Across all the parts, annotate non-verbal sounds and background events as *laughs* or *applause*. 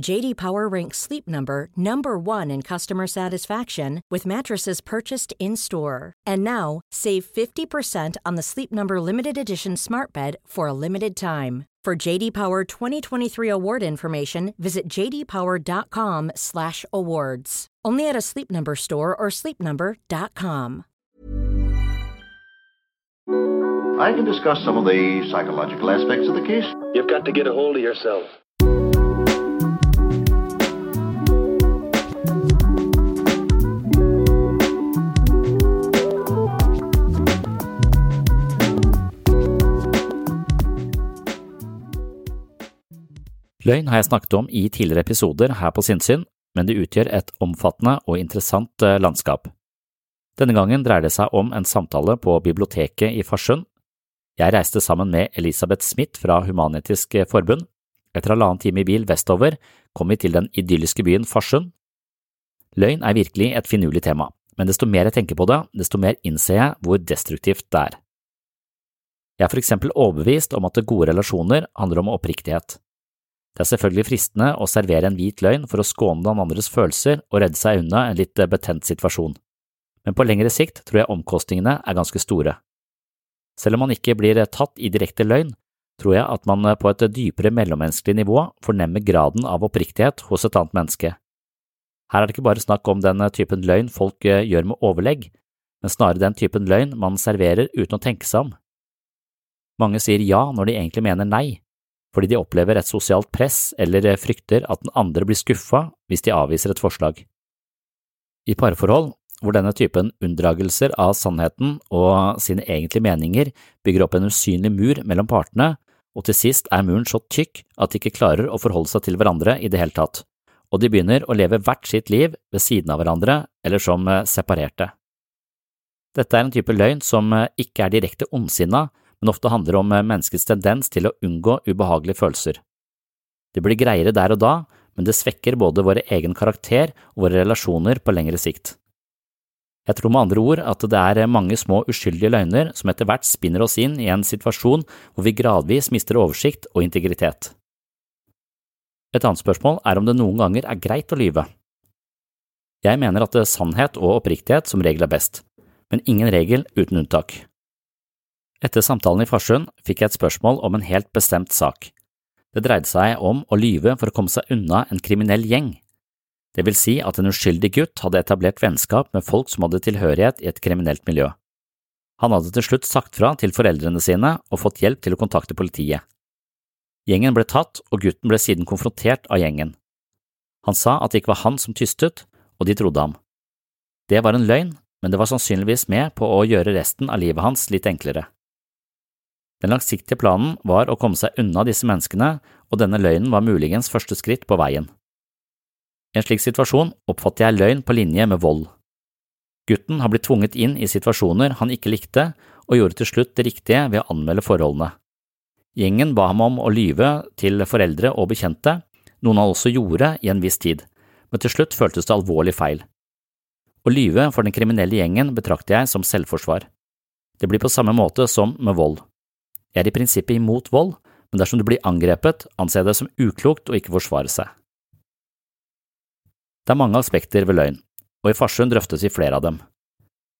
JD Power ranks Sleep Number number 1 in customer satisfaction with mattresses purchased in-store. And now, save 50% on the Sleep Number limited edition Smart Bed for a limited time. For JD Power 2023 award information, visit jdpower.com/awards. Only at a Sleep Number store or sleepnumber.com. I can discuss some of the psychological aspects of the case. You've got to get a hold of yourself. Løgn har jeg snakket om i tidligere episoder her på Sinnsyn, men det utgjør et omfattende og interessant eh, landskap. Denne gangen dreier det seg om en samtale på biblioteket i Farsund. Jeg reiste sammen med Elisabeth Smith fra Human-Etisk Forbund. Etter halvannen time i bil vestover kom vi til den idylliske byen Farsund. Løgn er virkelig et finurlig tema, men desto mer jeg tenker på det, desto mer innser jeg hvor destruktivt det er. Jeg er for eksempel overbevist om at gode relasjoner handler om oppriktighet. Det er selvfølgelig fristende å servere en hvit løgn for å skåne den andres følelser og redde seg unna en litt betent situasjon, men på lengre sikt tror jeg omkostningene er ganske store. Selv om man ikke blir tatt i direkte løgn, tror jeg at man på et dypere mellommenneskelig nivå fornemmer graden av oppriktighet hos et annet menneske. Her er det ikke bare snakk om den typen løgn folk gjør med overlegg, men snarere den typen løgn man serverer uten å tenke seg om. Mange sier ja når de egentlig mener nei, fordi de opplever et sosialt press eller frykter at den andre blir skuffa hvis de avviser et forslag. I parforhold, hvor denne typen unndragelser av sannheten og sine egentlige meninger bygger opp en usynlig mur mellom partene, og til sist er muren så tykk at de ikke klarer å forholde seg til hverandre i det hele tatt, og de begynner å leve hvert sitt liv ved siden av hverandre eller som separerte. Dette er en type løgn som ikke er direkte ondsinna, men ofte handler om menneskets tendens til å unngå ubehagelige følelser. Det blir greiere der og da, men det svekker både vår egen karakter og våre relasjoner på lengre sikt. Jeg tror med andre ord at det er mange små uskyldige løgner som etter hvert spinner oss inn i en situasjon hvor vi gradvis mister oversikt og integritet. Et annet spørsmål er om det noen ganger er greit å lyve. Jeg mener at sannhet og oppriktighet som regel er best, men ingen regel uten unntak. Etter samtalen i Farsund fikk jeg et spørsmål om en helt bestemt sak. Det dreide seg om å lyve for å komme seg unna en kriminell gjeng. Det vil si at en uskyldig gutt hadde etablert vennskap med folk som hadde tilhørighet i et kriminelt miljø. Han hadde til slutt sagt fra til foreldrene sine og fått hjelp til å kontakte politiet. Gjengen ble tatt, og gutten ble siden konfrontert av gjengen. Han sa at det ikke var han som tystet, og de trodde ham. Det var en løgn, men det var sannsynligvis med på å gjøre resten av livet hans litt enklere. Den langsiktige planen var å komme seg unna disse menneskene, og denne løgnen var muligens første skritt på veien. I en slik situasjon oppfatter jeg løgn på linje med vold. Gutten har blitt tvunget inn i situasjoner han ikke likte, og gjorde til slutt det riktige ved å anmelde forholdene. Gjengen ba ham om å lyve til foreldre og bekjente, noe han også gjorde i en viss tid, men til slutt føltes det alvorlig feil. Å lyve for den kriminelle gjengen betrakter jeg som selvforsvar. Det blir på samme måte som med vold. Jeg er i prinsippet imot vold, men dersom du blir angrepet, anser jeg det som uklokt å ikke forsvare seg. Det er mange aspekter ved løgn, og i Farsund drøftes vi flere av dem.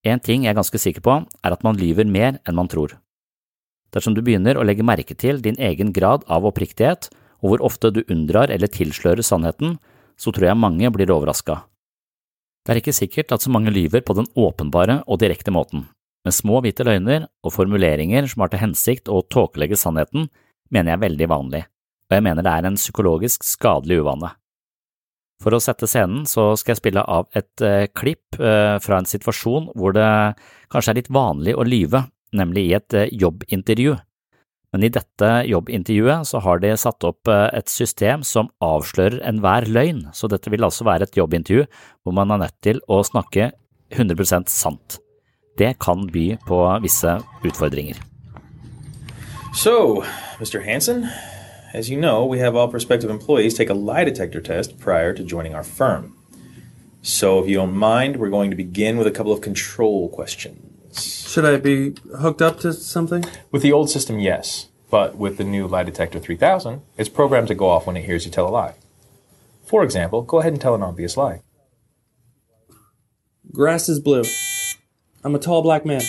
En ting jeg er ganske sikker på, er at man lyver mer enn man tror. Dersom du begynner å legge merke til din egen grad av oppriktighet og hvor ofte du unndrar eller tilslører sannheten, så tror jeg mange blir overraska. Det er ikke sikkert at så mange lyver på den åpenbare og direkte måten, men små hvite løgner og formuleringer som har til hensikt å tåkelegge sannheten, mener jeg er veldig vanlig, og jeg mener det er en psykologisk skadelig uvane. For å sette scenen så skal jeg spille av et eh, klipp eh, fra en situasjon hvor det kanskje er litt vanlig å lyve, nemlig i et eh, jobbintervju. Men i dette jobbintervjuet så har de satt opp eh, et system som avslører enhver løgn, så dette vil altså være et jobbintervju hvor man er nødt til å snakke 100% sant. Det kan by på visse utfordringer. So, Mr. Hansen, as you know, we have all prospective employees take a lie detector test prior to joining our firm. So, if you don't mind, we're going to begin with a couple of control questions. Should I be hooked up to something? With the old system, yes. But with the new lie detector 3000, it's programmed to go off when it hears you tell a lie. For example, go ahead and tell an obvious lie. Grass is blue. I'm a tall black man.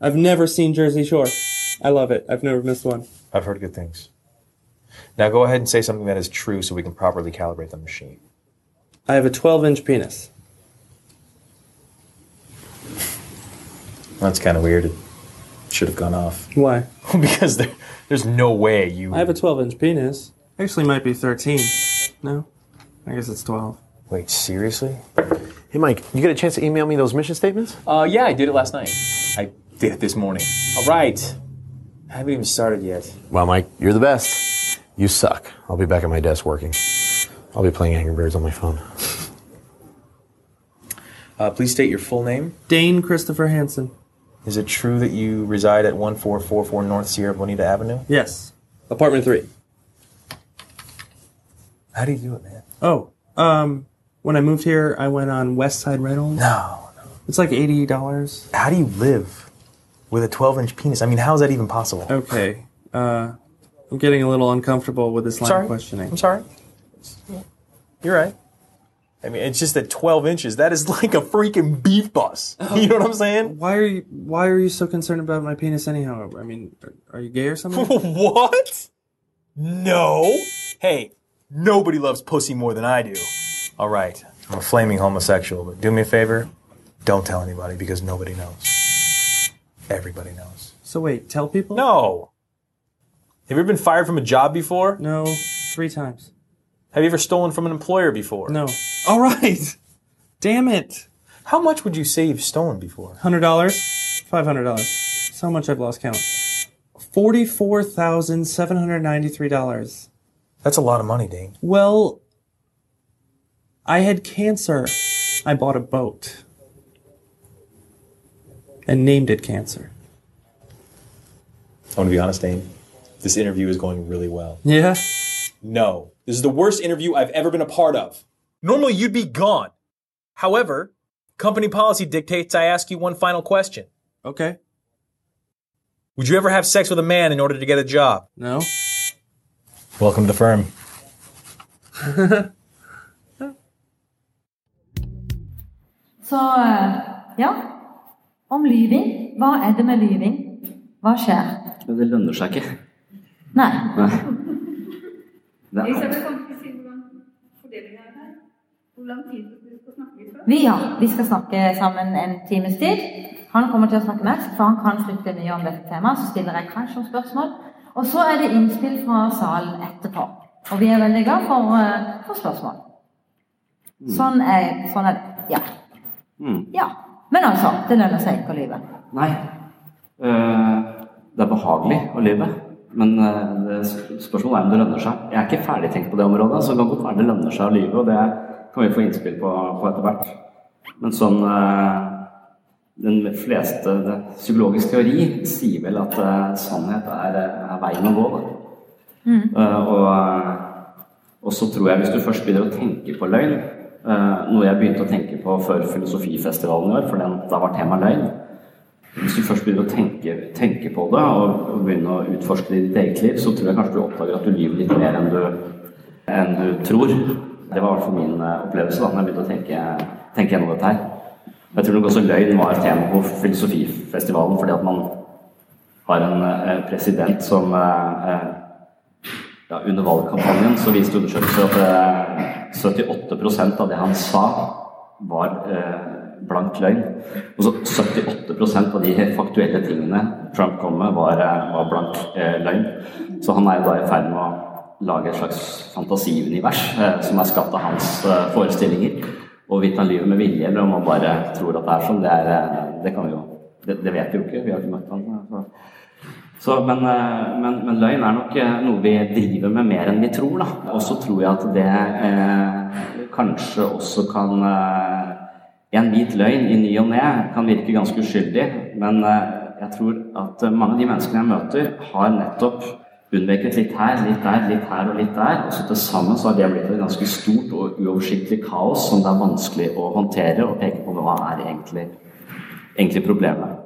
I've never seen Jersey Shore. I love it. I've never missed one. I've heard good things. Now go ahead and say something that is true so we can properly calibrate the machine. I have a 12 inch penis. That's kind of weird. It should have gone off. Why? *laughs* because there, there's no way you. I have a 12 inch penis. Actually, might be 13. No? I guess it's 12. Wait, seriously? Hey, Mike, you get a chance to email me those mission statements? Uh, yeah, I did it last night. I did it this morning. All right. I haven't even started yet. Well, Mike, you're the best. You suck. I'll be back at my desk working. I'll be playing Angry Birds on my phone. Uh, please state your full name. Dane Christopher Hansen. Is it true that you reside at 1444 North Sierra Bonita Avenue? Yes. Apartment 3. How do you do it, man? Oh, um, when I moved here, I went on West Side Rentals. No, no. It's like $80. How do you live with a 12 inch penis? I mean, how is that even possible? Okay. Uh, I'm getting a little uncomfortable with this line sorry. of questioning. I'm sorry. You're right. I mean, it's just that 12 inches, that is *laughs* like a freaking beef bus. You know what I'm saying? Why are you Why are you so concerned about my penis anyhow? I mean, are, are you gay or something? *laughs* what? No. Hey, nobody loves pussy more than I do. All right, I'm a flaming homosexual, but do me a favor, don't tell anybody because nobody knows. Everybody knows. so wait, tell people? No. Have you ever been fired from a job before? No, three times. Have you ever stolen from an employer before? No. All right. Damn it. How much would you say you've stolen before? Hundred dollars, five hundred dollars. So much I've lost count. Forty-four thousand seven hundred ninety-three dollars. That's a lot of money, Dane. Well, I had cancer. I bought a boat and named it Cancer. I want to be honest, Dane. This interview is going really well. Yeah. No. This is the worst interview I've ever been a part of. Normally, you'd be gone. However, company policy dictates I ask you one final question. Okay. Would you ever have sex with a man in order to get a job? No. Welcome to the firm. *laughs* Så eh, ja, om lyving. Hva er det med lyving? Hva skjer? Det lønner seg ikke. Nei. Nei. Det er, Vi, ja, vi skal snakke sammen en times tid. Han kommer til å snakke mest, for han kan fryktelig mye om dette temaet. Så stiller jeg kanskje noen spørsmål. Og så er det innspill fra salen etterpå. Og vi er veldig glad for, eh, for spørsmål. Sånn er, sånn er det. Ja. Mm. ja. Men altså, det lønner seg ikke å lyve. Nei. Eh, det er behagelig å lyve. Men eh, spørsmålet er om det lønner seg. Jeg er ikke ferdig tenkt på det området, så det kan godt være det lønner seg å lyve. Og det kan vi få innspill på, på etter hvert. Men sånn eh, Den fleste Psykologisk teori sier vel at sannhet er, er veien å gå. Da. Mm. Og, og så tror jeg hvis du først begynner å tenke på løgn, noe jeg begynte å tenke på før Filosofifestivalen i år, for den, da var temaet løgn Hvis du først begynner å tenke, tenke på det og, og begynne å utforske ditt eget liv, så tror jeg kanskje du oppdager at du lyver litt mer enn du, enn du tror. Det var i hvert fall min eh, opplevelse da når jeg begynte å tenke, tenke gjennom dette her. Jeg tror nok også løgn var et tema på Filosofifestivalen fordi at man har en eh, president som eh, eh, ja, Under valgkampanjen så viste undersøkelser at 78% av det han sa, var blank løgn. Og så 78% av de faktuelle tingene Trump kom med, var, var blank løgn. Så han er jo da i ferd med å lage et slags fantasiunivers som er skapt av hans forestillinger. Og Hvorvidt han lyver med vilje eller om han bare tror at det er sånn, det, er, det kan vi jo det, det, vet vi jo ikke. Vi har ikke møtt ham. Så. Så, men, eh, men, men, løgn er nok eh, noe vi driver med mer enn vi tror. da. Og så tror jeg at det eh, kanskje også kan eh, En hvit løgn i ny og ne kan virke ganske uskyldig, men eh, jeg tror at mange av de menneskene jeg møter, har nettopp unnveket litt her, litt der, litt her og litt der. Og så til sammen så har det blitt et ganske stort og uoversiktlig kaos som det er vanskelig å håndtere og peke på hva er egentlig, egentlig problemet.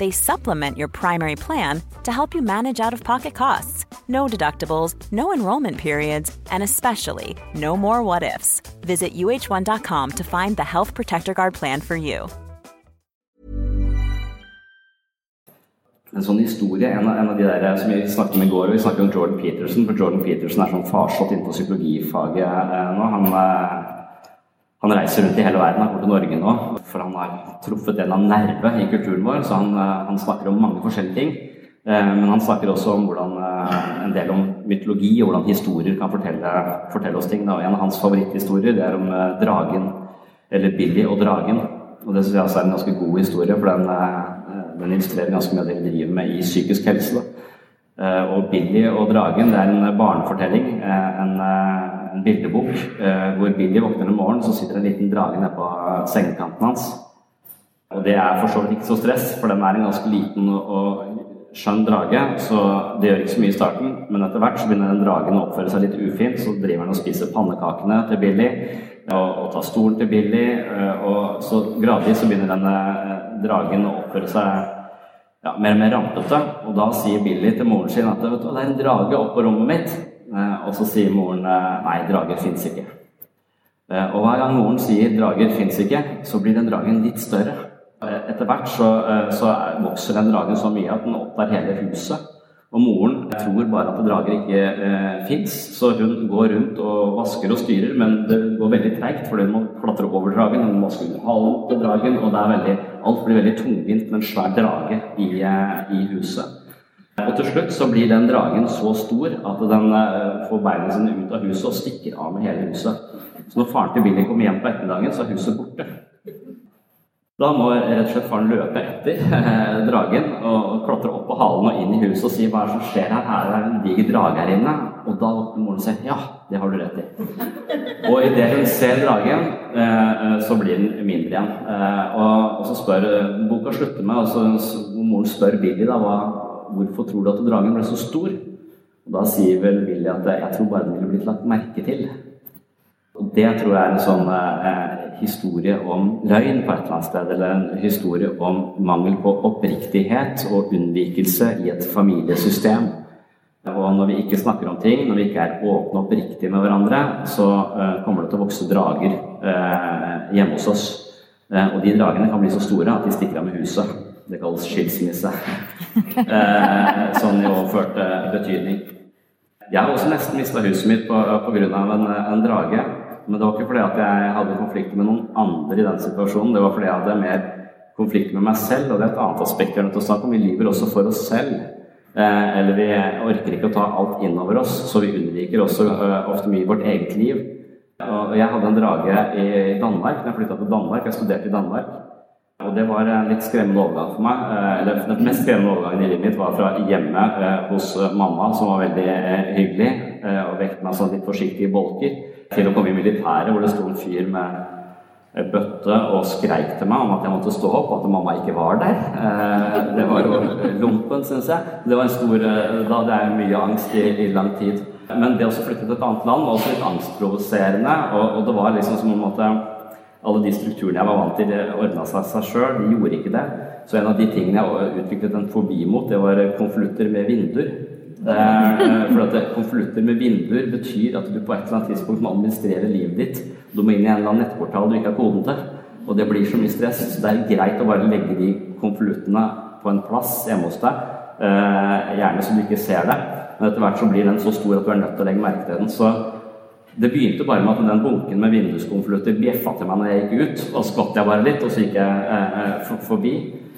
They supplement your primary plan to help you manage out of pocket costs. No deductibles, no enrollment periods, and especially no more what ifs. Visit uh1.com to find the Health Protector Guard plan for you. En sånn historie, en av, en av de der som vi snakket om i går, vi snakket om Jordan Peterson, for Jordan Peterson er sånn farsott innenfor psykologifaget eh, nå. Han eh, Han reiser rundt i hele verden, han kommer til Norge nå, for han har truffet en av nerve i kulturen vår. Så han, eh, han snakker om mange forskjellige ting. Eh, men han snakker også om hvordan, eh, en del om mytologi og hvordan historier kan fortelle, fortelle oss ting. Og en av hans favoritthistorier det er om dragen, eller Billy og dragen. Og det syns jeg også er en ganske god historie, for den, den illustrerer ganske mye av det vi driver med i psykisk helse. Og Billy og dragen det er en barnefortelling. En en bildebok eh, hvor Billy våkner om morgenen, så sitter en liten drage nede på sengekanten hans. Og det er for så vidt ikke så stress, for den er en ganske liten og skjønn drage, så det gjør ikke så mye i starten. Men etter hvert så begynner den dragen å oppføre seg litt ufint, så driver den og spiser pannekakene til Billy og, og tar stolen til Billy. Eh, og så gradvis så begynner denne eh, dragen å oppføre seg ja, mer og mer rampete. Og da sier Billy til moren sin at vet du, det er en drage oppå rommet mitt. Eh, og så sier moren eh, nei, drager fins ikke. Eh, og hver gang moren sier drager fins ikke, så blir den dragen litt større. Etter hvert så, så vokser den dragen så mye at den opptar hele huset. Og moren tror bare at drager ikke eh, fins, så hun går rundt og vasker og styrer, men det går veldig treigt, for hun må klatre over dragen, hun må vaske under halen til dragen, og veldig, alt blir veldig tungvint med en svær drage i, i huset. Og til slutt så blir den dragen så stor at den eh, får beina sine ut av huset og stikker av med hele huset. Så når faren til Billy kommer hjem på ettermiddagen, så er huset borte. Da må rett og slett faren løpe etter eh, dragen og klatre opp på halen og inn i huset og si hva er det som skjer her? Her er en diger drage her inne. Og da åpner moren seg. ja, det har du rett i. Og idet hun ser dragen, eh, så blir den mindre igjen. Og så spør boka slutter med, og så moren spør Billy da hva hvorfor tror du at dragen ble så stor? Og Da sier vel Willy at jeg tror bare den ville blitt lagt merke til. Og Det tror jeg er en sånn eh, historie om løgn på et eller annet sted, eller en historie om mangel på oppriktighet og unnvikelse i et familiesystem. Og når vi ikke snakker om ting, når vi ikke er åpne og oppriktige med hverandre, så eh, kommer det til å vokse drager eh, hjemme hos oss. Eh, og de dragene kan bli så store at de stikker av med huset. Det kalles skilsmisse. eh, jo i overført betydning. Jeg har også nesten mista huset mitt pga. En, en drage. Men det var ikke fordi at jeg hadde konflikter med noen andre i den situasjonen. Det var fordi jeg hadde mer konflikter med meg selv, og det er et annet aspekt vi er nødt til å snakke om. Vi lyver også for oss selv. Eh, eller vi orker ikke å ta alt inn over oss, så vi unnviker også ø, ofte mye vårt eget liv. Og jeg hadde en drage i Danmark da jeg flytta til Danmark. Jeg studerte i Danmark. Og det var en litt skremmende overgang for meg. Eh, eller Den mest skremmende overgangen i livet mitt var fra hjemme hos mamma, som var veldig hyggelig, og vekket meg sånn litt forsiktig i bolker, til å komme i militæret, hvor det sto en fyr med bøtte og skreik til meg om at jeg måtte stå opp, og at mamma ikke var der. Det var jo lompen, syns jeg. Det var en stor, da det er mye angst i, i lang tid. Men det å flytte til et annet land var også litt angstprovoserende. Og, og, det var liksom som om at alle de strukturene jeg var vant til, ordna seg seg sjøl. De gjorde ikke det. Så en av de tingene jeg utviklet en fobi mot, det var konvolutter med vinduer. Eh, *laughs* for at Konvolutter med vinduer betyr at du på et eller annet tidspunkt må administrere livet ditt. Du må inn i en eller annen nettportal du ikke har koden til. Og det blir så mye stress. Så det er greit å bare legge de konvoluttene på en plass hjemme hos deg. Eh, gjerne så du ikke ser det. Men etter hvert så blir den så stor at du er nødt til å legge merke til den. Så det begynte bare med at den bunken med vinduskonvolutter bjeffa til meg når jeg gikk ut. Og skvatt jeg bare litt, og så gikk jeg eh, eh forbi.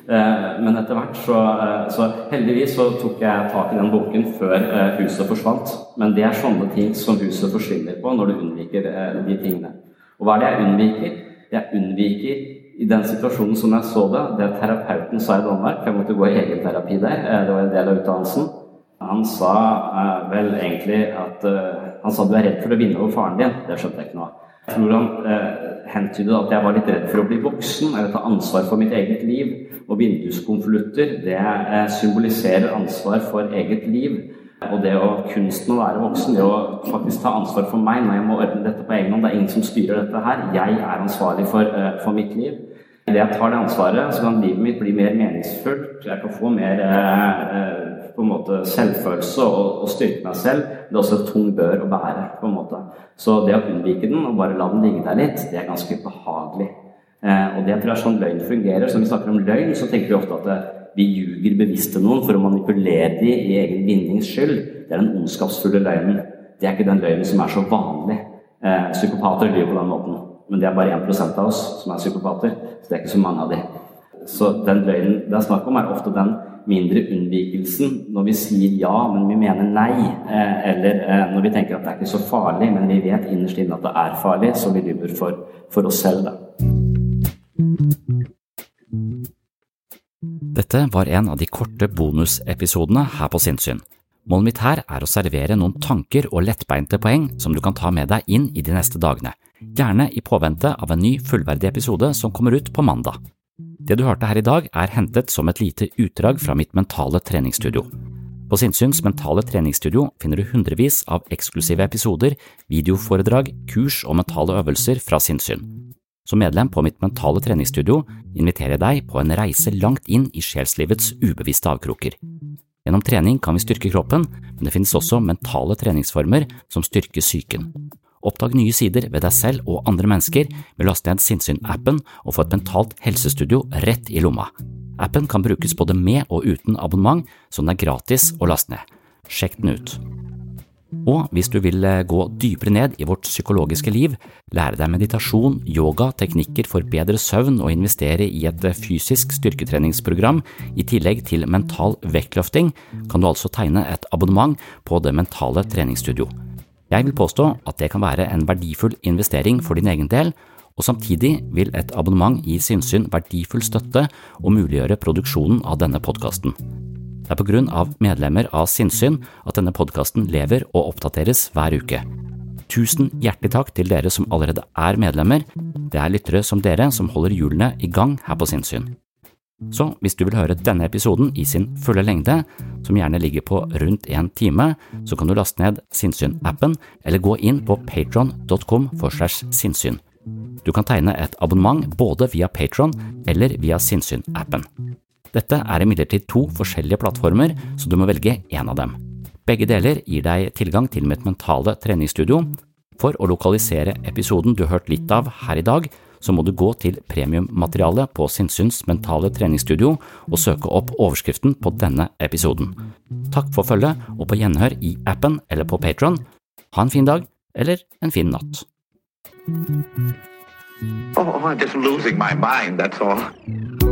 Eh, men etter hvert så, eh, så, heldigvis så tok jeg tak i den bunken før eh, huset forsvant. Men det er sånne ting som huset forsvinner på når du unnviker eh, de tingene. Og hva er det jeg unnviker? Jeg unnviker i den situasjonen som jeg så det, det terapeuten sa i Danmark Jeg måtte gå i egen terapi der. Det var en del av utdannelsen. Han sa vel egentlig at Han sa du er redd for å vinne over faren din. Det skjønte jeg ikke noe av. Jeg tror han eh, hentydet at jeg var litt redd for å bli voksen eller ta ansvar for mitt eget liv. Og vinduskonvolutter det uh, symboliserer ansvar for eget liv. Og det å kunsten å være voksen, det å faktisk ta ansvar for meg når jeg må ordne dette på egen hånd. Det er ingen som styrer dette her. Jeg er ansvarlig for, for mitt liv. Idet jeg tar det ansvaret, så kan livet mitt bli mer meningsfullt. Jeg kan få mer på en måte selvfølelse og, og styrke meg selv. Det er også et tung bør å bære. på en måte. Så det å unnvike den og bare la den ligge der litt, det er ganske behagelig. Eh, og det tror jeg er sånn løgn fungerer. Så når vi snakker om løgn, så tenker vi ofte at det, eh, vi ljuger bevisst til noen for å manipulere dem i egen vinnings skyld. Det er den ondskapsfulle løgnen. Det er ikke den løgnen som er så vanlig. Eh, psykopater lyver på den måten. Men det er bare 1% av oss som er psykopater. Så det er ikke så mange av dem. Så den løgnen det er snakk om, er ofte den mindre unnvikelsen når vi sier ja, men vi mener nei. Eh, eller eh, når vi tenker at det er ikke så farlig, men vi vet innerst inne at det er farlig, så vi lyver for, for oss selv. Da. Dette var en av de korte bonusepisodene her på Sinnsyn. Målet mitt her er å servere noen tanker og lettbeinte poeng som du kan ta med deg inn i de neste dagene, gjerne i påvente av en ny fullverdig episode som kommer ut på mandag. Det du hørte her i dag, er hentet som et lite utdrag fra mitt mentale treningsstudio. På Sinnsyns mentale treningsstudio finner du hundrevis av eksklusive episoder, videoforedrag, kurs og mentale øvelser fra sinnssyn. Som medlem på mitt mentale treningsstudio inviterer jeg deg på en reise langt inn i sjelslivets ubevisste avkroker. Gjennom trening kan vi styrke kroppen, men det finnes også mentale treningsformer som styrker psyken. Oppdag nye sider ved deg selv og andre mennesker ved å laste ned Sinnsyn-appen og få et mentalt helsestudio rett i lomma. Appen kan brukes både med og uten abonnement, så den er gratis å laste ned. Sjekk den ut. Og hvis du vil eh, gå dypere ned i vårt psykologiske liv, lære deg meditasjon, yoga, teknikker for bedre søvn og investere i et eh, fysisk styrketreningsprogram i tillegg til mental vektløfting, kan du altså tegne et abonnement på Det mentale treningsstudio. Jeg vil påstå at det kan være en verdifull investering for din egen del, og samtidig vil et abonnement gi Sinnsyn verdifull støtte og muliggjøre produksjonen av denne podkasten. Det er på grunn av medlemmer av Sinnsyn at denne podkasten lever og oppdateres hver uke. Tusen hjertelig takk til dere som allerede er medlemmer. Det er lyttere som dere som holder hjulene i gang her på Sinnsyn. Så hvis du vil høre denne episoden i sin fulle lengde, som gjerne ligger på rundt en time, så kan du laste ned Sinnsyn-appen eller gå inn på patron.com for segs sinnssyn. Du kan tegne et abonnement både via Patron eller via Sinnsyn-appen. Dette er imidlertid to forskjellige plattformer, så du må velge én av dem. Begge deler gir deg tilgang til mitt mentale treningsstudio. For å lokalisere episoden du har hørt litt av her i dag, så må du gå til premiummaterialet på Sinnsyns mentale treningsstudio og søke opp overskriften på denne episoden. Takk for følget, og på gjenhør i appen eller på Patron. Ha en fin dag, eller en fin natt. Oh, I'm just losing my mind, that's all.